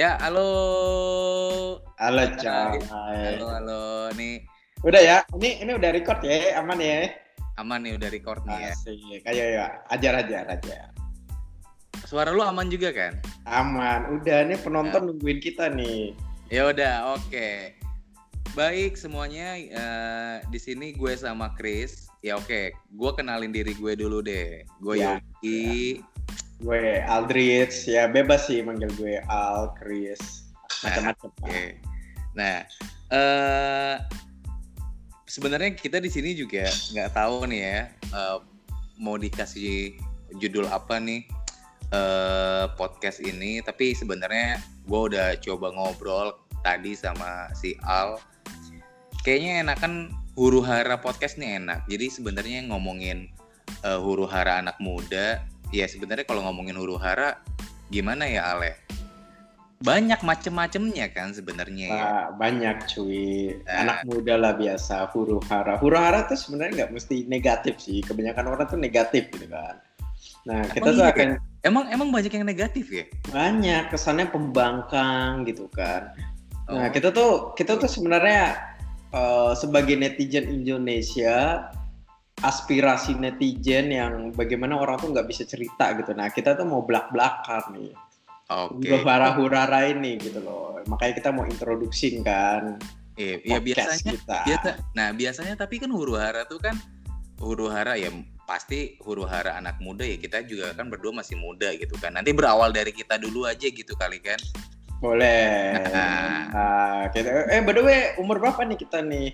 Ya, halo. Halo, coy. Halo, halo. Nih, Udah ya? Ini ini udah record ya? Aman ya? aman nih udah record nih ya. Asik. Ayo ya, ajar ajar ajar. Suara lu aman juga kan? Aman. Udah nih penonton nungguin kita nih. Ya udah, oke. Baik semuanya, eh, di sini gue sama Chris. Ya oke, gue kenalin diri gue dulu deh. Gue Ya, Yogi. Gue Aldrich, ya bebas sih manggil gue Al, Chris, macam-macam. Oke. Nah, eh sebenarnya kita di sini juga nggak tahu nih ya eh, mau dikasih judul apa nih eh podcast ini. Tapi sebenarnya gue udah coba ngobrol tadi sama si Al. Kayaknya enakan huru hara podcast nih enak. Jadi sebenarnya ngomongin eh, huru hara anak muda. Ya sebenarnya kalau ngomongin huru hara gimana ya Ale? Banyak macem-macemnya kan sebenarnya ya. Nah, banyak cuy. Nah. Anak muda lah biasa, huru hara. Huru hara tuh sebenarnya nggak mesti negatif sih. Kebanyakan orang tuh negatif gitu kan. Nah, kita tuh iya akan Emang emang banyak yang negatif ya? banyak kesannya pembangkang gitu kan. Nah, Oh. kita tuh kita tuh sebenarnya eh, sebagai netizen Indonesia aspirasi netizen yang bagaimana orang tuh nggak bisa cerita gitu. Nah, kita tuh mau belak-belakan nih. Oke. Huru-hara hurara ini gitu loh. Makanya kita mau introduksi kan Iya, ya podcast biasanya kita. biasa. Nah, biasanya tapi kan huru hara tuh kan huru hara ya pasti huru hara anak muda ya kita juga kan berdua masih muda gitu kan. Nanti berawal dari kita dulu aja gitu kali kan. Boleh. Nah. Nah, kita, eh by the way, umur berapa nih kita nih?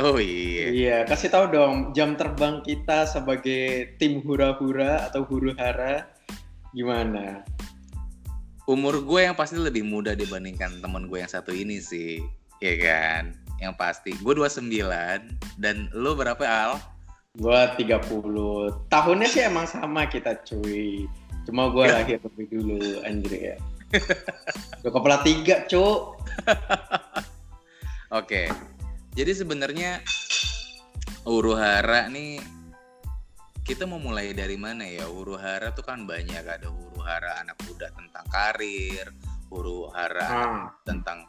Oh iya. Iya, kasih tahu dong jam terbang kita sebagai tim hura-hura atau huru-hara gimana? Umur gue yang pasti lebih muda dibandingkan temen gue yang satu ini sih. Ya kan? Yang pasti. Gue 29 dan lu berapa Al? Gua 30. Tahunnya sih emang sama kita cuy. Cuma gua Ya. lahir lebih dulu anjir ya. Gua kepala tiga, cuk. Oke. Jadi sebenarnya huru hara nih kita mau mulai dari mana ya? Huru hara tuh kan banyak ada huru hara anak muda tentang karir, huru hara Ah, tentang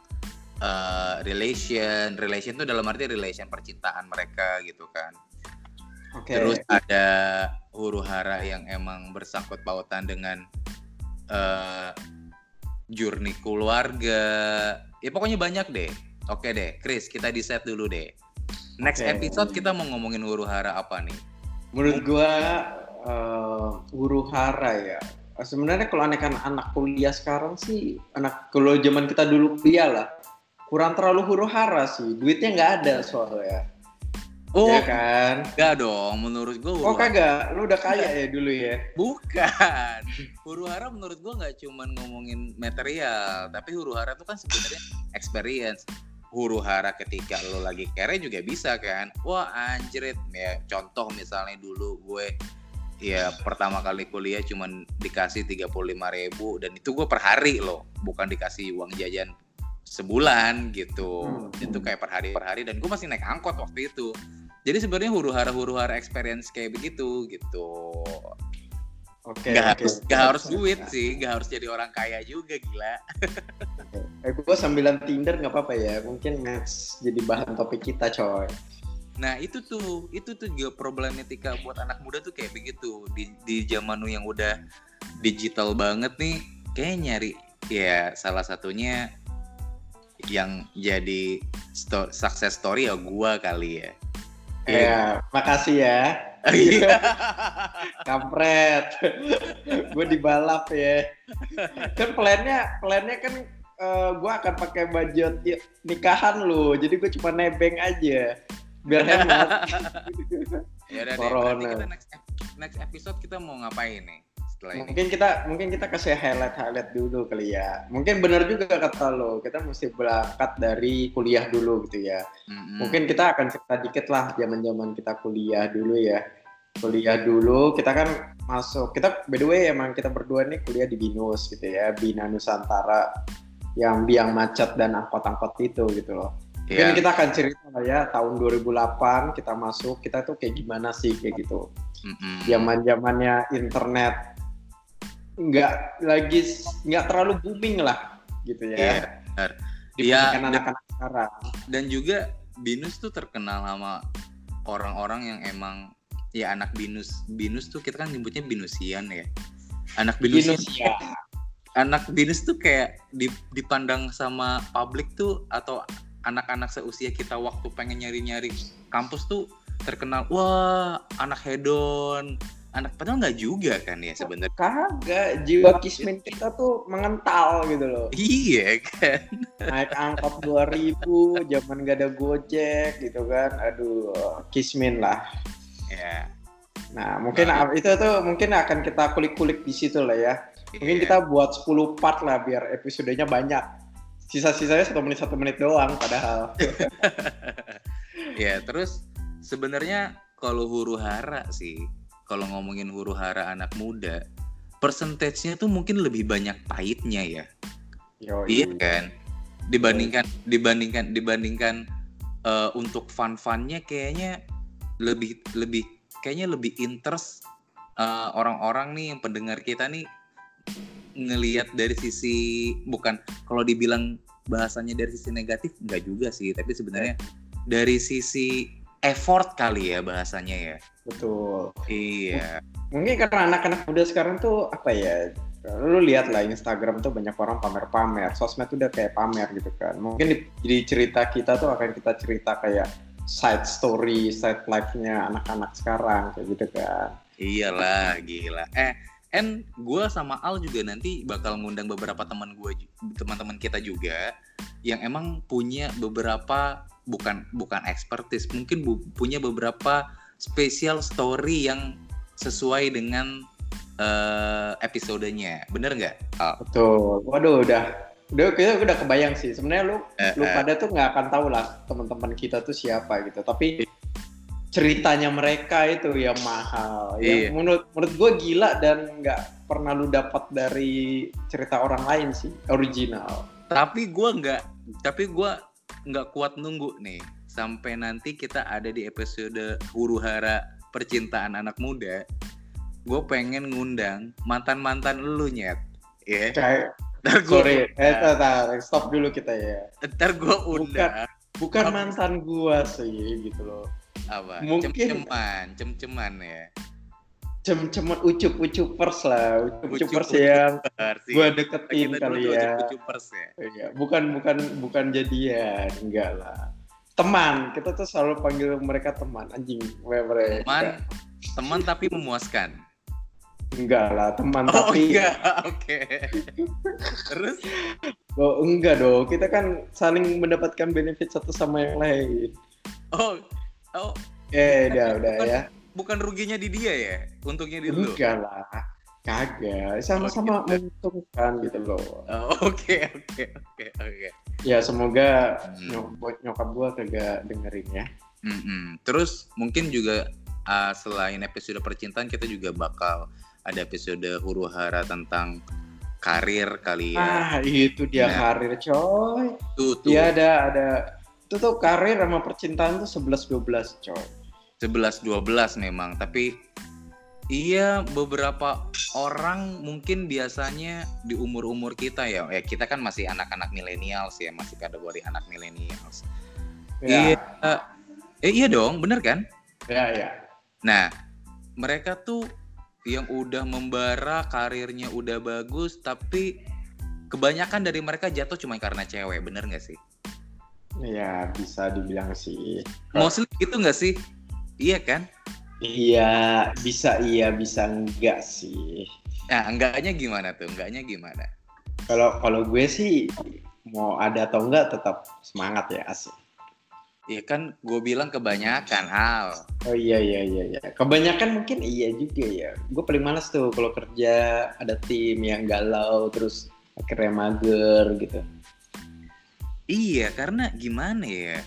eh, relation, relation tuh dalam arti relation percintaan mereka gitu kan. Oke. Terus ada huru hara yang emang bersangkut pautan dengan eh journey keluarga. Ya pokoknya banyak deh. Oke deh, Chris, kita di set dulu deh. Next Oke. episode kita mau ngomongin huru hara apa nih? Menurut gua eh, huru-hara ya. Sebenarnya kalau anak-anak kuliah sekarang sih anak kalau zaman kita dulu kuliah lah kurang terlalu huru-hara sih. Duitnya nggak ada soalnya. Oh, Ya kan? enggak dong. Menurut gue Oh kagak, lu udah kaya ya dulu ya? Bukan. Huru hara menurut gua nggak cuman ngomongin material, tapi huru hara itu kan sebenarnya experience. Huru hara ketika lo lagi kere juga bisa kan. Wah anjrit ya contoh misalnya dulu gue ya pertama kali kuliah cuman dikasih 35.000 ribu dan itu gue per hari loh, bukan dikasih uang jajan sebulan gitu. Hmm. Itu kayak per hari per hari dan gue masih naik angkot waktu itu. Jadi sebenarnya huru hara huru hara experience kayak begitu gitu. Oke. Gak oke. harus gak harus duit sih, gak harus jadi orang kaya juga gila. Eh, gue sambilan Tinder nggak apa-apa ya. Mungkin match jadi bahan topik kita, coy. Nah itu tuh, itu tuh juga problematika buat anak muda tuh kayak begitu di di zaman nu yang udah digital banget nih, kayak nyari ya salah satunya yang jadi sto- success story ya gua kali ya. Ya, makasih ya. Iya. Kampret. gue dibalap ya. Kan plannya, plannya kan gue akan pakai budget i- nikahan lu. Jadi gue cuma nebeng aja. Biar hemat. ya udah deh, Corona. kita next next episode kita mau ngapain nih setelah ini? mungkin kita mungkin kita kasih highlight highlight dulu kali ya. Mungkin benar juga kata lo. Kita mesti berangkat dari kuliah dulu gitu ya. Mm-mm. Mungkin kita akan cerita dikit lah zaman-zaman kita kuliah dulu ya. Kuliah dulu, kita kan masuk. Kita by the way emang kita berdua nih kuliah di Binus gitu ya, Bina Nusantara yang biang macet dan angkot-angkot itu gitu loh. Mungkin Iya. kita akan cerita lah ya tahun 2008 kita masuk, kita tuh kayak gimana sih kayak gitu. Mm-mm. Zaman-zamannya internet nggak lagi nggak terlalu booming lah gitu ya. Iya, benar. Dibandingkan Iya, anak-anak sekarang. dan juga binus tuh terkenal sama orang-orang yang emang ya anak binus binus tuh kita kan nyebutnya binusian ya anak binus Binus ya. Anak binus tuh kayak di- dipandang sama publik tuh atau anak-anak seusia kita waktu pengen nyari-nyari kampus tuh terkenal wah anak hedon anak padahal nggak juga kan ya sebenarnya Kagak, jiwa kismin kita tuh mengental gitu loh. iya kan Naik angkot 2000, zaman gak ada Gojek gitu kan. Aduh, kismin lah. ya Nah, mungkin Nah. itu tuh mungkin akan kita kulik-kulik di situ lah ya. Mungkin Iya. kita buat 10 part lah biar episodenya banyak. Sisa-sisanya satu menit satu menit doang padahal. ya terus sebenarnya kalau huru hara sih kalau ngomongin huru hara anak muda persentasenya tuh mungkin lebih banyak pahitnya ya Yo, iya kan dibandingkan dibandingkan dibandingkan eh, untuk fun funnya kayaknya lebih lebih kayaknya lebih interest eh, orang-orang nih yang pendengar kita nih ngelihat dari sisi bukan kalau dibilang bahasanya dari sisi negatif enggak juga sih tapi sebenarnya dari sisi effort kali ya bahasanya ya Betul. iya Mungkin karena anak-anak muda sekarang tuh apa ya? Lu lihat lah Instagram tuh banyak orang pamer-pamer. Sosmed tuh udah kayak pamer gitu kan. Mungkin di, di cerita kita tuh akan kita cerita kayak side story, side life-nya anak-anak sekarang kayak gitu kan. Iyalah, gila. Eh, En, gue sama Al juga nanti bakal ngundang beberapa teman gue, teman-teman kita juga, yang emang punya beberapa bukan bukan expertise, mungkin bu- punya beberapa spesial story yang sesuai dengan eh, episodenya, bener nggak? Al? Betul. Waduh, udah udah kita udah kebayang sih. Sebenarnya lu Eh, lu eh, pada tuh nggak akan tahu lah teman-teman kita tuh siapa gitu. Tapi ceritanya mereka itu yang mahal. Iya. Yang menurut menurut gue gila dan nggak pernah lu dapat dari cerita orang lain sih, original. tapi gue nggak, tapi gue nggak kuat nunggu nih sampai nanti kita ada di episode huru hara percintaan anak muda. Gue pengen ngundang mantan mantan lu nyet, ya. Kayak Ntar gue sorry, eh tar, tar, stop dulu kita ya. ntar gue undang Bukan Apa? mantan gua sih gitu loh. Apa? Mungkin- Cem-ceman, cem-ceman ya. Cem-cemet ucup-ucupers lah, ucup-ucupers Ucup-ucup. yang Versi. gua deketin Kita dulu kali ya. ucup-ucupers ya. Iya, bukan bukan bukan jadian, enggak lah. Teman, kita tuh selalu panggil mereka teman, anjing. Mereka. Teman, teman tapi memuaskan. Enggak lah, teman Oh tapi enggak, oke. Terus? Oh, enggak dong. Kita kan saling mendapatkan benefit satu sama yang lain. Oh, oh, Eh, udah, udah Bukan- ya. bukan ruginya di dia ya? Untungnya di lu. Enggak lah. Kagak, sama-sama Oh, gitu. menguntungkan gitu loh. Oh, Oke, oke, oke, oke. Ya semoga Hmm. nyok- nyokap gua kagak dengerin ya. Mm-mm. Terus mungkin juga uh, selain episode percintaan kita juga bakal ada episode huru hara tentang karir kali ya. Ah, itu dia Nah. karir, coy. Tuh, tuh. Iya ada ada itu tuh karir sama percintaan tuh 11 12, coy. 11 12 memang, tapi iya beberapa orang mungkin biasanya di umur-umur kita ya. Eh kita kan masih anak-anak millennials ya, masih kategori anak millennials. Ya, Iya. Eh iya dong, bener kan? ya, ya. Nah, mereka tuh yang udah membara karirnya udah bagus, tapi kebanyakan dari mereka jatuh cuma karena cewek, bener nggak sih? Ya, bisa dibilang sih. Mostly gitu nggak sih? Iya kan? Iya, bisa iya, bisa enggak sih. Nah, enggaknya gimana tuh? Enggaknya gimana? Kalau kalau gue sih mau ada atau enggak tetap semangat ya asik. Iya kan gue bilang kebanyakan hal. Oh iya iya iya iya. Kebanyakan mungkin iya juga ya. Gue paling males tuh kalau kerja ada tim yang galau terus akhirnya mager gitu. Iya, karena gimana ya?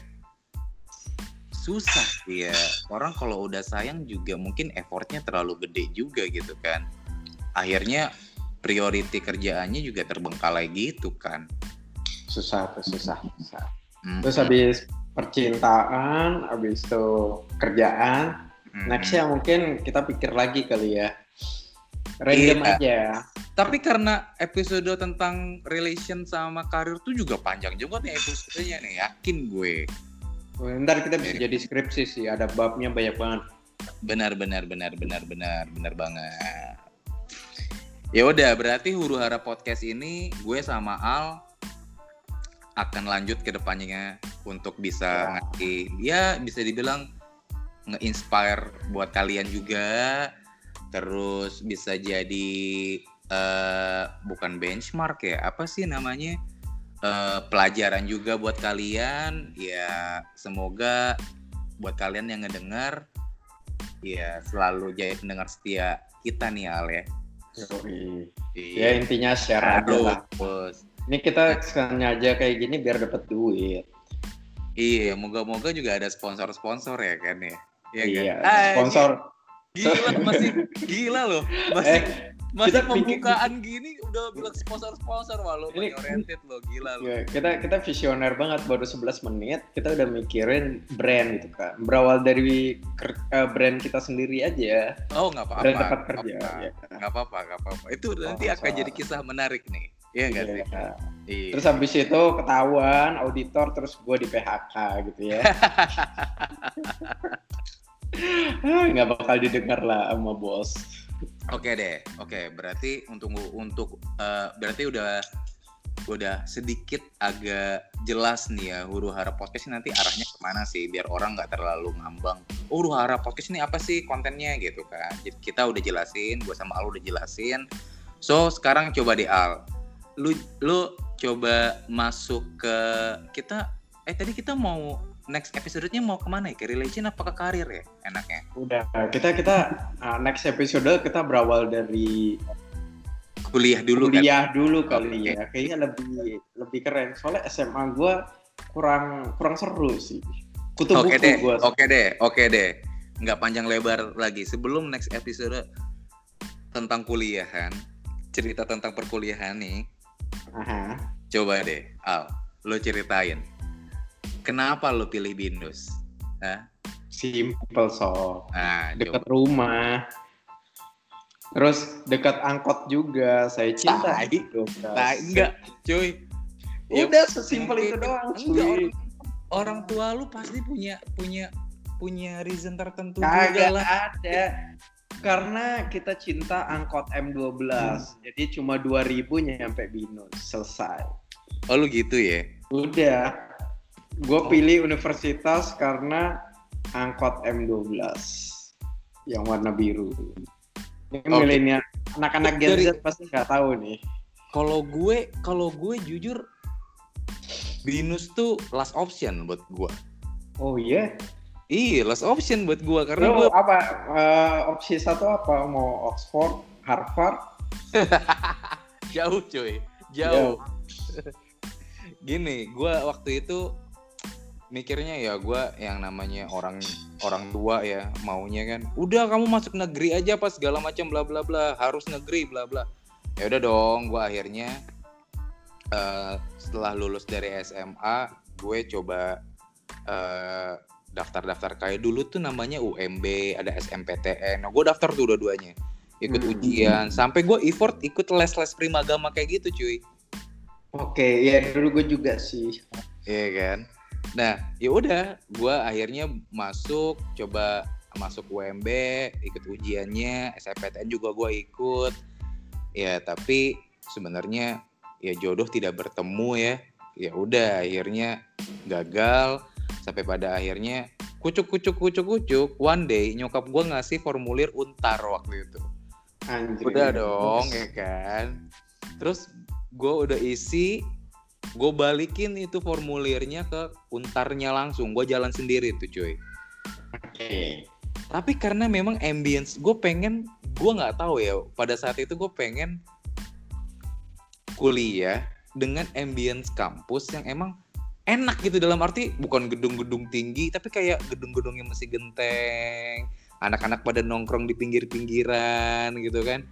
Susah sih ya. Orang kalau udah sayang juga mungkin effortnya terlalu gede juga gitu kan. Akhirnya priority kerjaannya juga terbengkalai gitu kan. Susah tuh susah. susah. Mm, Terus habis percintaan, habis itu kerjaan, mm, nextnya mungkin kita pikir lagi kali ya. Random Iya. aja. Tapi karena episode tentang relation sama karir tuh juga panjang juga nih episodenya nih, yakin gue. Oh, ntar kita bisa jadi skripsi sih, ada babnya banyak banget. Benar, benar, benar, benar, benar, benar banget. Ya udah, berarti Huru Hara Podcast ini gue sama Al akan lanjut ke depannya untuk bisa Ya. ngasih ya bisa dibilang nge-inspire buat kalian juga terus bisa jadi eh bukan benchmark ya apa sih namanya eh, pelajaran juga buat kalian ya semoga buat kalian yang ngedengar ya selalu jadi pendengar setia kita nih Al ya Yoi. Iya. Ya intinya share aja lah. Ini kita sengaja kayak gini biar dapat duit. Iya, moga-moga juga ada sponsor-sponsor ya kan ya. Iya, kan? Iya, sponsor. Gila masih gila loh. Masih Eh, masih kita pembukaan gini udah bilang sponsor-sponsor lo Ini- oriented lo gila lo. Ya, kita kita visioner banget baru 11 menit kita udah mikirin brand gitu kan. Berawal dari eh, brand kita sendiri aja. Oh, nggak apa-apa. Brand tempat kerja. apa-apa. ya kan? Nggak apa-apa, nggak apa-apa. Itu nanti Oh, akan so- jadi kisah menarik nih. Iya nggak sih? Iya. Iya. Terus habis itu ketahuan auditor terus gue di PHK gitu ya. Ah, nggak bakal didengar lah sama bos. Oke deh, oke. Berarti untuk untuk eh, berarti udah udah sedikit agak jelas nih ya huru hara podcast ini nanti arahnya ke mana sih biar orang nggak terlalu ngambang. Oh, huru hara podcast ini apa sih kontennya gitu kan? Jadi kita udah jelasin, gue sama Al udah jelasin. So sekarang coba deh Al, lu lu coba masuk ke kita. Eh tadi kita mau next episode-nya mau ke mana ya? Ke relation apa ke karir ya? Enaknya. Udah kita kita ah, next episode kita berawal dari Kuliah dulu kan? kuliah dulu kali Oke. ya. Kayaknya lebih lebih keren. Soalnya SMA gue kurang kurang seru sih. Kutu Oke buku deh, gue. oke deh, oke deh. Nggak panjang lebar lagi. Sebelum next episode tentang kuliahan, cerita tentang perkuliahan nih, Aha. coba deh, Al, lo ceritain. Kenapa lo pilih Binus? Hah? Simple so. Nah, Dekat rumah. Terus dekat angkot juga. Saya cinta. Tai. hidup. Nah, enggak, cuy. Ya, Udah sesimpel itu doang. Enggak, cuy. orang, orang tua lu pasti punya punya punya reason tertentu Kagak juga lah. ada. Karena kita cinta angkot M12. Hmm. Jadi cuma 2000 nyampe Binus. Selesai. Oh, lu gitu ya? Udah. Gue pilih universitas karena angkot M12 yang warna biru. Ini Oke. milenial, anak-anak Gen Z pasti nggak tahu nih. Kalau gue, kalau gue jujur Binus tuh last option buat gue. Oh iya. Iya, last option buat gue karena apa eh, opsi satu apa? Mau Oxford, Harvard? jauh cuy, jauh. Gini, gue waktu itu mikirnya ya gue yang namanya orang orang tua ya maunya kan udah kamu masuk negeri aja pas segala macam bla bla bla harus negeri bla bla ya udah dong gue akhirnya eh, setelah lulus dari SMA gue coba eh, daftar-daftar kayak dulu tuh namanya UMB ada SMPTN nah gue daftar tuh dua-duanya ikut Hmm. ujian sampai gue effort ikut les-les primagama kayak gitu cuy Oke, ya dulu gue juga sih. Iya kan. Nah, ya udah, gue akhirnya masuk, coba masuk UMB, ikut ujiannya, SNPTN juga gue ikut. Ya, tapi sebenarnya ya jodoh tidak bertemu ya. Ya udah, akhirnya gagal sampai pada akhirnya kucuk kucuk kucuk kucuk. One day nyokap gue ngasih formulir untar waktu itu. Anjir. Udah dong, ya kan. Terus gue udah isi, gue balikin itu formulirnya ke untarnya langsung. Gue jalan sendiri tuh cuy. Oke. Tapi karena memang ambience, gue pengen, gue nggak tahu ya. Pada saat itu gue pengen kuliah dengan ambience kampus yang emang enak gitu dalam arti bukan gedung-gedung tinggi tapi kayak gedung-gedung yang masih genteng anak-anak pada nongkrong di pinggir-pinggiran gitu kan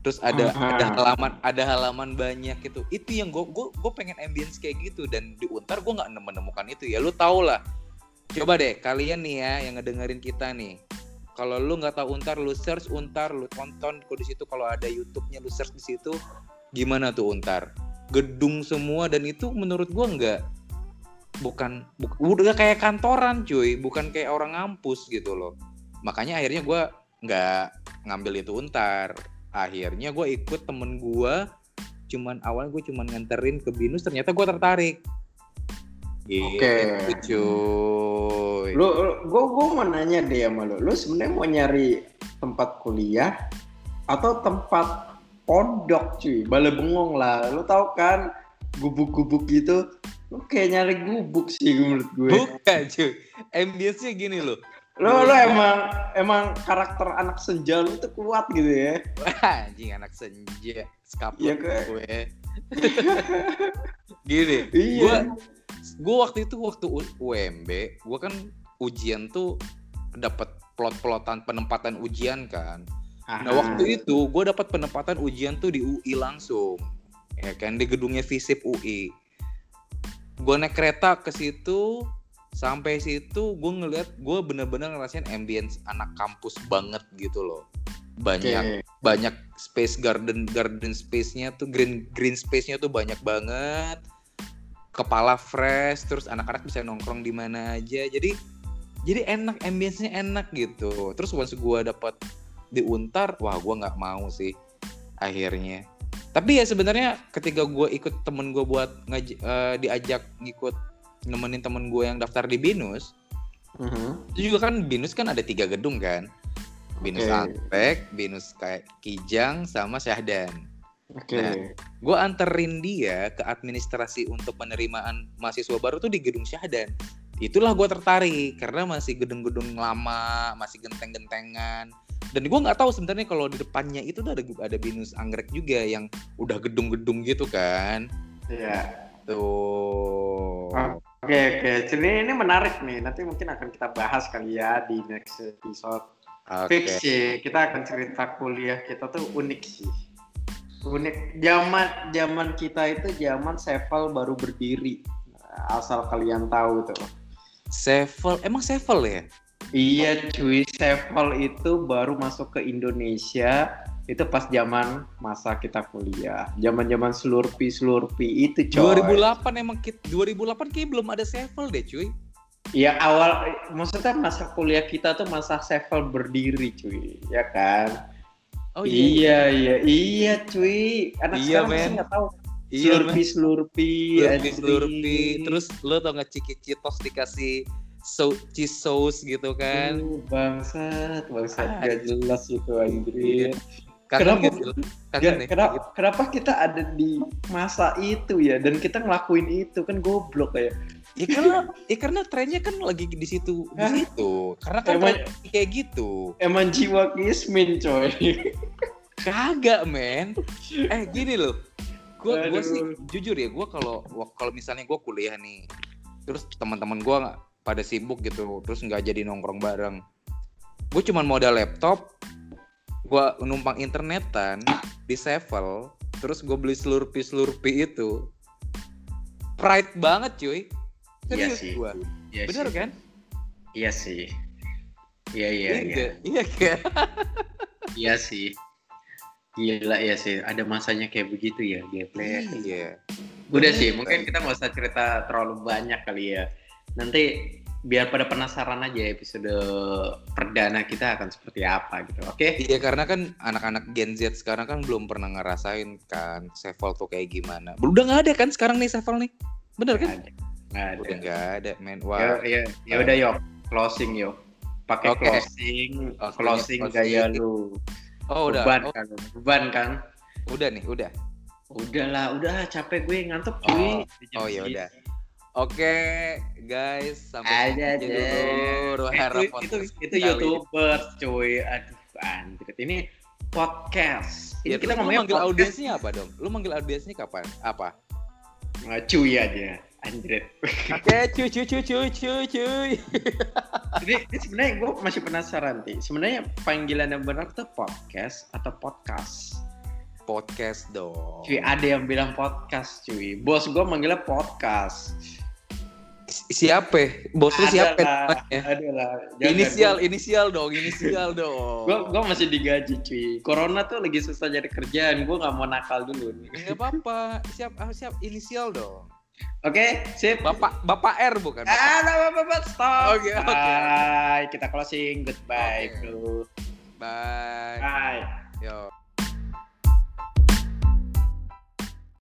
terus ada Aha. ada halaman ada halaman banyak gitu. Itu yang gue gue gue pengen ambience kayak gitu. Dan di untar gue nggak menemukan itu ya. Lu tau lah. Coba deh kalian nih ya yang ngedengerin kita nih. Kalau lu nggak tahu untar lu search untar lu tonton kok di situ. Kalau ada YouTube-nya lu search di situ. Gimana tuh untar? Gedung semua dan itu menurut gua nggak bukan bu, udah kayak kantoran cuy. Bukan kayak orang ngampus gitu loh. Makanya akhirnya gua nggak ngambil itu untar akhirnya gue ikut temen gue cuman awalnya gue cuman nganterin ke binus ternyata gue tertarik Oke. Gitu, cuy. Lu, gue gue mau nanya deh sama lu. Lu sebenarnya mau nyari tempat kuliah atau tempat pondok cuy? Bale bengong lah. Lu tahu kan gubuk-gubuk gitu. Lu kayak nyari gubuk sih menurut gue. Bukan cuy. Ambience-nya gini loh. Lo lo emang emang karakter anak senja lu tuh kuat gitu ya. Wah, anjing anak senja. Skaput kayak- gue. gini. Iya. Gue gue waktu itu waktu UMB, gue kan ujian tuh dapat plot-plotan penempatan ujian kan. Nah waktu itu gue dapat penempatan ujian tuh di UI langsung, ya kan di gedungnya Visip UI. Gue naik kereta ke situ, sampai situ gue ngeliat gue bener-bener ngerasain ambience anak kampus banget gitu loh. Banyak Oke. banyak space garden garden space-nya tuh green green space-nya tuh banyak banget. Kepala fresh, terus anak-anak bisa nongkrong di mana aja. Jadi jadi enak ambience-nya enak gitu. Terus once gue dapat di Untar, wah gue nggak mau sih akhirnya. Tapi ya sebenarnya ketika gue ikut temen gue buat ngaj- eh, diajak ngikut nemenin temen gue yang daftar di Binus, Mhm. itu juga kan Binus kan ada tiga gedung kan, Binus. Aspek, Binus kayak Kijang sama Syahdan. Oke. Nah. Gue anterin dia ke administrasi untuk penerimaan mahasiswa baru tuh di gedung Syahdan. Itulah gue tertarik karena masih gedung-gedung lama, masih genteng-gentengan. Dan gue nggak tahu sebenarnya kalau di depannya itu ada ada binus anggrek juga yang udah gedung-gedung gitu kan. Iya. Tuh. Ah. Oke oke. Jadi ini menarik nih. Nanti mungkin akan kita bahas kali ya di next episode. Oke. Fix sih. Kita akan cerita kuliah kita tuh unik sih. Unik. Zaman zaman kita itu zaman Sevel baru berdiri. Asal kalian tahu tuh. Sevel, emang Sevel ya? Iya cuy, Sevel itu baru masuk ke Indonesia itu pas zaman masa kita kuliah. Zaman-zaman slurpi slurpi itu coy. 2008 emang kit 2008 kayak belum ada Sevel deh cuy. Iya awal maksudnya masa kuliah kita tuh masa Sevel berdiri cuy, ya kan? Oh iya iya iya cuy. Anak Iya, sekarang men. nggak tahu. Iya, slurpi slurpi, Slurpee, anjing. slurpee. Terus lo tau gak ciki citos dikasih so cheese sauce gitu kan? Uh, bangsat, bangsat Ah, gak jelas itu anjir. Iya. Kangen Kenapa- gak? Kangen Ya, ya? kenapa, kenapa kita ada di masa itu ya dan kita ngelakuin itu kan goblok ya. Ya karena, ya karena trennya kan lagi di situ, di situ. Karena kan Emang- kayak gitu. Emang jiwa kismin coy. Kagak men. Eh gini loh. Gue gua Aduh. sih jujur ya, gue kalau kalau misalnya gue kuliah nih, terus teman-teman gue pada sibuk gitu, terus nggak jadi nongkrong bareng. Gue cuman modal laptop, gue numpang internetan di Sevel, terus gue beli slurpee slurpee itu. Pride banget cuy. Iya Serius sih. gue. Iya Bener sih. kan? Iya sih. Iya iya iya. Iya kan? Iya sih. Gila ya sih, ada masanya kayak begitu ya, gameplay. Iya. Udah sih, mungkin kita nggak usah cerita terlalu banyak kali ya. Nanti biar pada penasaran aja episode perdana kita akan seperti apa gitu. Oke? Iya karena kan anak-anak Gen Z sekarang kan belum pernah ngerasain kan Sevel tuh kayak gimana. Udah nggak ada kan sekarang nih Sevel nih. Bener kan? Nggak ada. Ada. Udah nggak ada men. Ya, Wah. ya, ya udah yuk, closing yuk. Pakai Oke. closing, closing closing. gaya lu. Oh udah. Beban Oh, kan, beban kan. udah nih, udah. Udah lah, udah capek gue ngantuk cuy. Oh ya udah. Oke guys, sampai deh. dulu Eh, itu, itu, itu youtuber cuy. Aduh, anjir. Ini podcast. Ini Ya, kita ngomongnya manggil podcast. audiensnya apa dong? Lu manggil audiensnya kapan? Apa? Nah, cuy aja. Anjir. Oke, cuy cuy cuy cuy cuy cuy. Jadi ini sebenarnya gue masih penasaran sih. Sebenarnya panggilan yang benar tuh podcast atau podcast? Podcast dong. Cuy, ada yang bilang podcast cuy. Bos gue manggilnya podcast. Siapa? Bos lu siapa? namanya? Ada lah. Inisial, inisial dong, inisial dong. Gue gue masih digaji cuy. Corona tuh lagi susah jadi kerjaan. Gue nggak mau nakal dulu nih. Enggak apa-apa. Siap, ah, siap inisial dong. Oke, sip. Bapak Bapak R bukan? Bapak. Ah, bapak, bapak, stop. Oke, oke. Bye. Kita closing. Goodbye, Oke. bro. Bye. Bye. Yo.